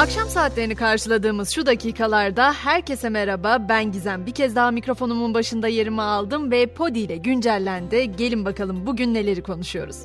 Akşam saatlerini karşıladığımız şu dakikalarda herkese merhaba. Ben Gizem. Bir kez daha mikrofonumun başında yerimi aldım ve Podi ile güncellendi. Gelin bakalım bugün neleri konuşuyoruz.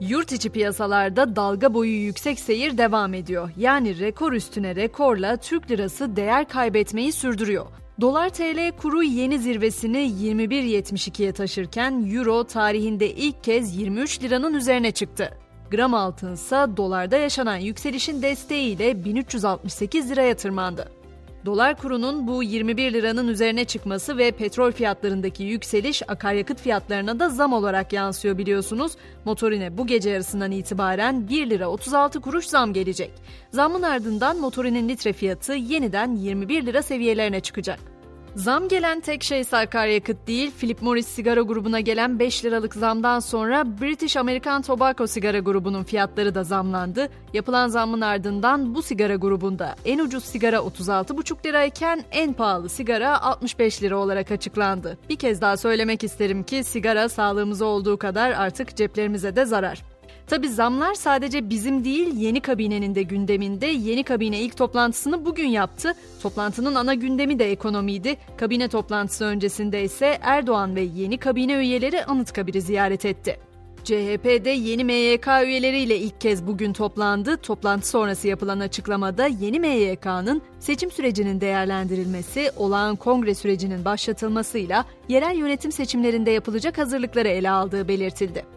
Yurt içi piyasalarda dalga boyu yüksek seyir devam ediyor. Yani rekor üstüne rekorla Türk lirası değer kaybetmeyi sürdürüyor. Dolar TL kuru yeni zirvesini 21.72'ye taşırken Euro tarihinde ilk kez 23 liranın üzerine çıktı. Gram altınsa dolarda yaşanan yükselişin desteğiyle 1368 liraya tırmandı. Dolar kurunun bu 21 liranın üzerine çıkması ve petrol fiyatlarındaki yükseliş akaryakıt fiyatlarına da zam olarak yansıyor biliyorsunuz. Motorine bu gece yarısından itibaren 1 lira 36 kuruş zam gelecek. Zamın ardından motorinin litre fiyatı yeniden 21 lira seviyelerine çıkacak. Zam gelen tek şey akaryakıt değil, Philip Morris sigara grubuna gelen 5 liralık zamdan sonra British American Tobacco sigara grubunun fiyatları da zamlandı. Yapılan zamın ardından bu sigara grubunda en ucuz sigara 36,5 lirayken en pahalı sigara 65 lira olarak açıklandı. Bir kez daha söylemek isterim ki sigara sağlığımıza olduğu kadar artık ceplerimize de zarar. Tabi zamlar sadece bizim değil yeni kabinenin de gündeminde. Yeni kabine ilk toplantısını bugün yaptı. Toplantının ana gündemi de ekonomiydi. Kabine toplantısı öncesinde ise Erdoğan ve yeni kabine üyeleri Anıtkabir'i ziyaret etti. CHP'de yeni MYK üyeleriyle ilk kez bugün toplandı. Toplantı sonrası yapılan açıklamada yeni MYK'nın seçim sürecinin değerlendirilmesi, olağan kongre sürecinin başlatılmasıyla yerel yönetim seçimlerinde yapılacak hazırlıkları ele aldığı belirtildi.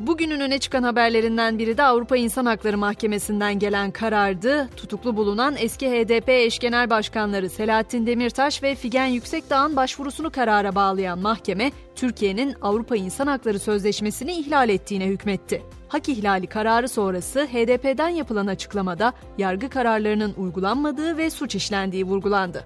Bugünün öne çıkan haberlerinden biri de Avrupa İnsan Hakları Mahkemesi'nden gelen karardı. Tutuklu bulunan eski HDP eş genel başkanları Selahattin Demirtaş ve Figen Yüksekdağ'ın başvurusunu karara bağlayan mahkeme, Türkiye'nin Avrupa İnsan Hakları Sözleşmesi'ni ihlal ettiğine hükmetti. Hak ihlali kararı sonrası HDP'den yapılan açıklamada yargı kararlarının uygulanmadığı ve suç işlendiği vurgulandı.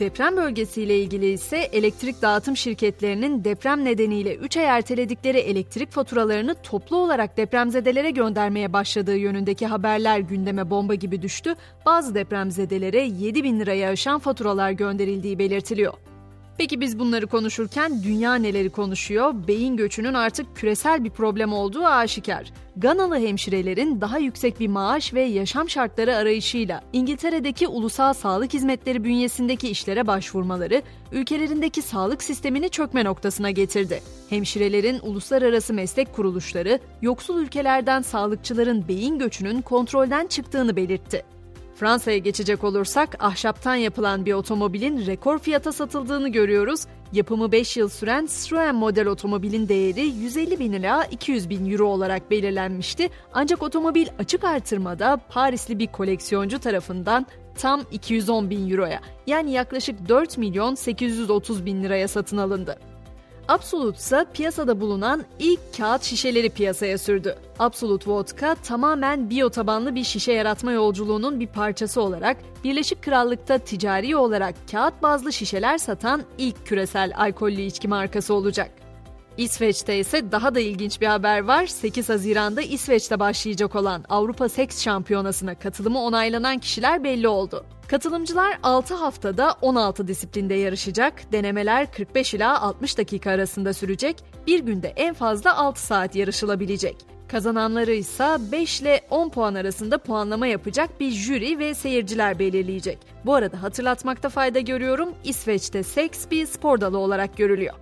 Deprem bölgesiyle ilgili ise elektrik dağıtım şirketlerinin deprem nedeniyle 3 ay erteledikleri elektrik faturalarını toplu olarak depremzedelere göndermeye başladığı yönündeki haberler gündeme bomba gibi düştü. Bazı depremzedelere 7 bin liraya aşan faturalar gönderildiği belirtiliyor. Peki biz bunları konuşurken dünya neleri konuşuyor? Beyin göçünün artık küresel bir problem olduğu aşikar. Ganalı hemşirelerin daha yüksek bir maaş ve yaşam şartları arayışıyla İngiltere'deki ulusal sağlık hizmetleri bünyesindeki işlere başvurmaları ülkelerindeki sağlık sistemini çökme noktasına getirdi. Hemşirelerin uluslararası meslek kuruluşları yoksul ülkelerden sağlıkçıların beyin göçünün kontrolden çıktığını belirtti. Fransa'ya geçecek olursak ahşaptan yapılan bir otomobilin rekor fiyata satıldığını görüyoruz. Yapımı 5 yıl süren Citroen model otomobilin değeri 150 bin ila 200 bin euro olarak belirlenmişti. Ancak otomobil açık artırmada Parisli bir koleksiyoncu tarafından tam 210 bin euroya yani yaklaşık 4 milyon 830 bin liraya satın alındı. Absolut ise piyasada bulunan ilk kağıt şişeleri piyasaya sürdü. Absolut Vodka tamamen biyo tabanlı bir şişe yaratma yolculuğunun bir parçası olarak Birleşik Krallık'ta ticari olarak kağıt bazlı şişeler satan ilk küresel alkollü içki markası olacak. İsveç'te ise daha da ilginç bir haber var. 8 Haziran'da İsveç'te başlayacak olan Avrupa Seks Şampiyonası'na katılımı onaylanan kişiler belli oldu. Katılımcılar 6 haftada 16 disiplinde yarışacak. Denemeler 45 ila 60 dakika arasında sürecek. Bir günde en fazla 6 saat yarışılabilecek. Kazananları ise 5 ile 10 puan arasında puanlama yapacak bir jüri ve seyirciler belirleyecek. Bu arada hatırlatmakta fayda görüyorum. İsveç'te seks bir spor dalı olarak görülüyor.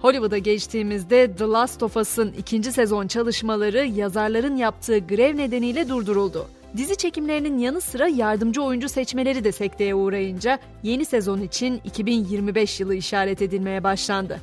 Hollywood'a geçtiğimizde The Last of Us'ın ikinci sezon çalışmaları yazarların yaptığı grev nedeniyle durduruldu. Dizi çekimlerinin yanı sıra yardımcı oyuncu seçmeleri de sekteye uğrayınca yeni sezon için 2025 yılı işaret edilmeye başlandı.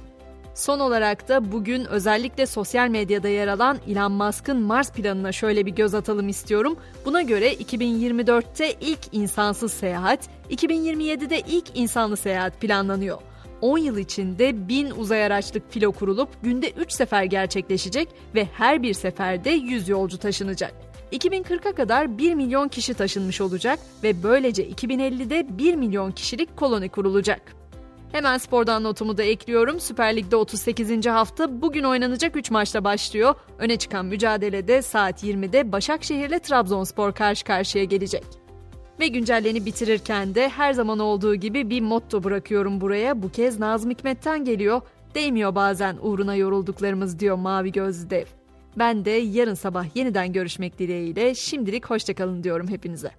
Son olarak da bugün özellikle sosyal medyada yer alan Elon Musk'ın Mars planına şöyle bir göz atalım istiyorum. Buna göre 2024'te ilk insansız seyahat, 2027'de ilk insanlı seyahat planlanıyor. 10 yıl içinde 1000 uzay araçlık filo kurulup günde 3 sefer gerçekleşecek ve her bir seferde 100 yolcu taşınacak. 2040'a kadar 1 milyon kişi taşınmış olacak ve böylece 2050'de 1 milyon kişilik koloni kurulacak. Hemen spordan notumu da ekliyorum. Süper Lig'de 38. hafta bugün oynanacak 3 maçta başlıyor. Öne çıkan mücadelede saat 20'de Başakşehir ile Trabzonspor karşı karşıya gelecek. Ve güncelleni bitirirken de her zaman olduğu gibi bir motto bırakıyorum buraya. Bu kez Nazım Hikmet'ten geliyor. Değmiyor bazen uğruna yorulduklarımız diyor Mavi Gözlü Dev. Ben de yarın sabah yeniden görüşmek dileğiyle şimdilik hoşçakalın diyorum hepinize.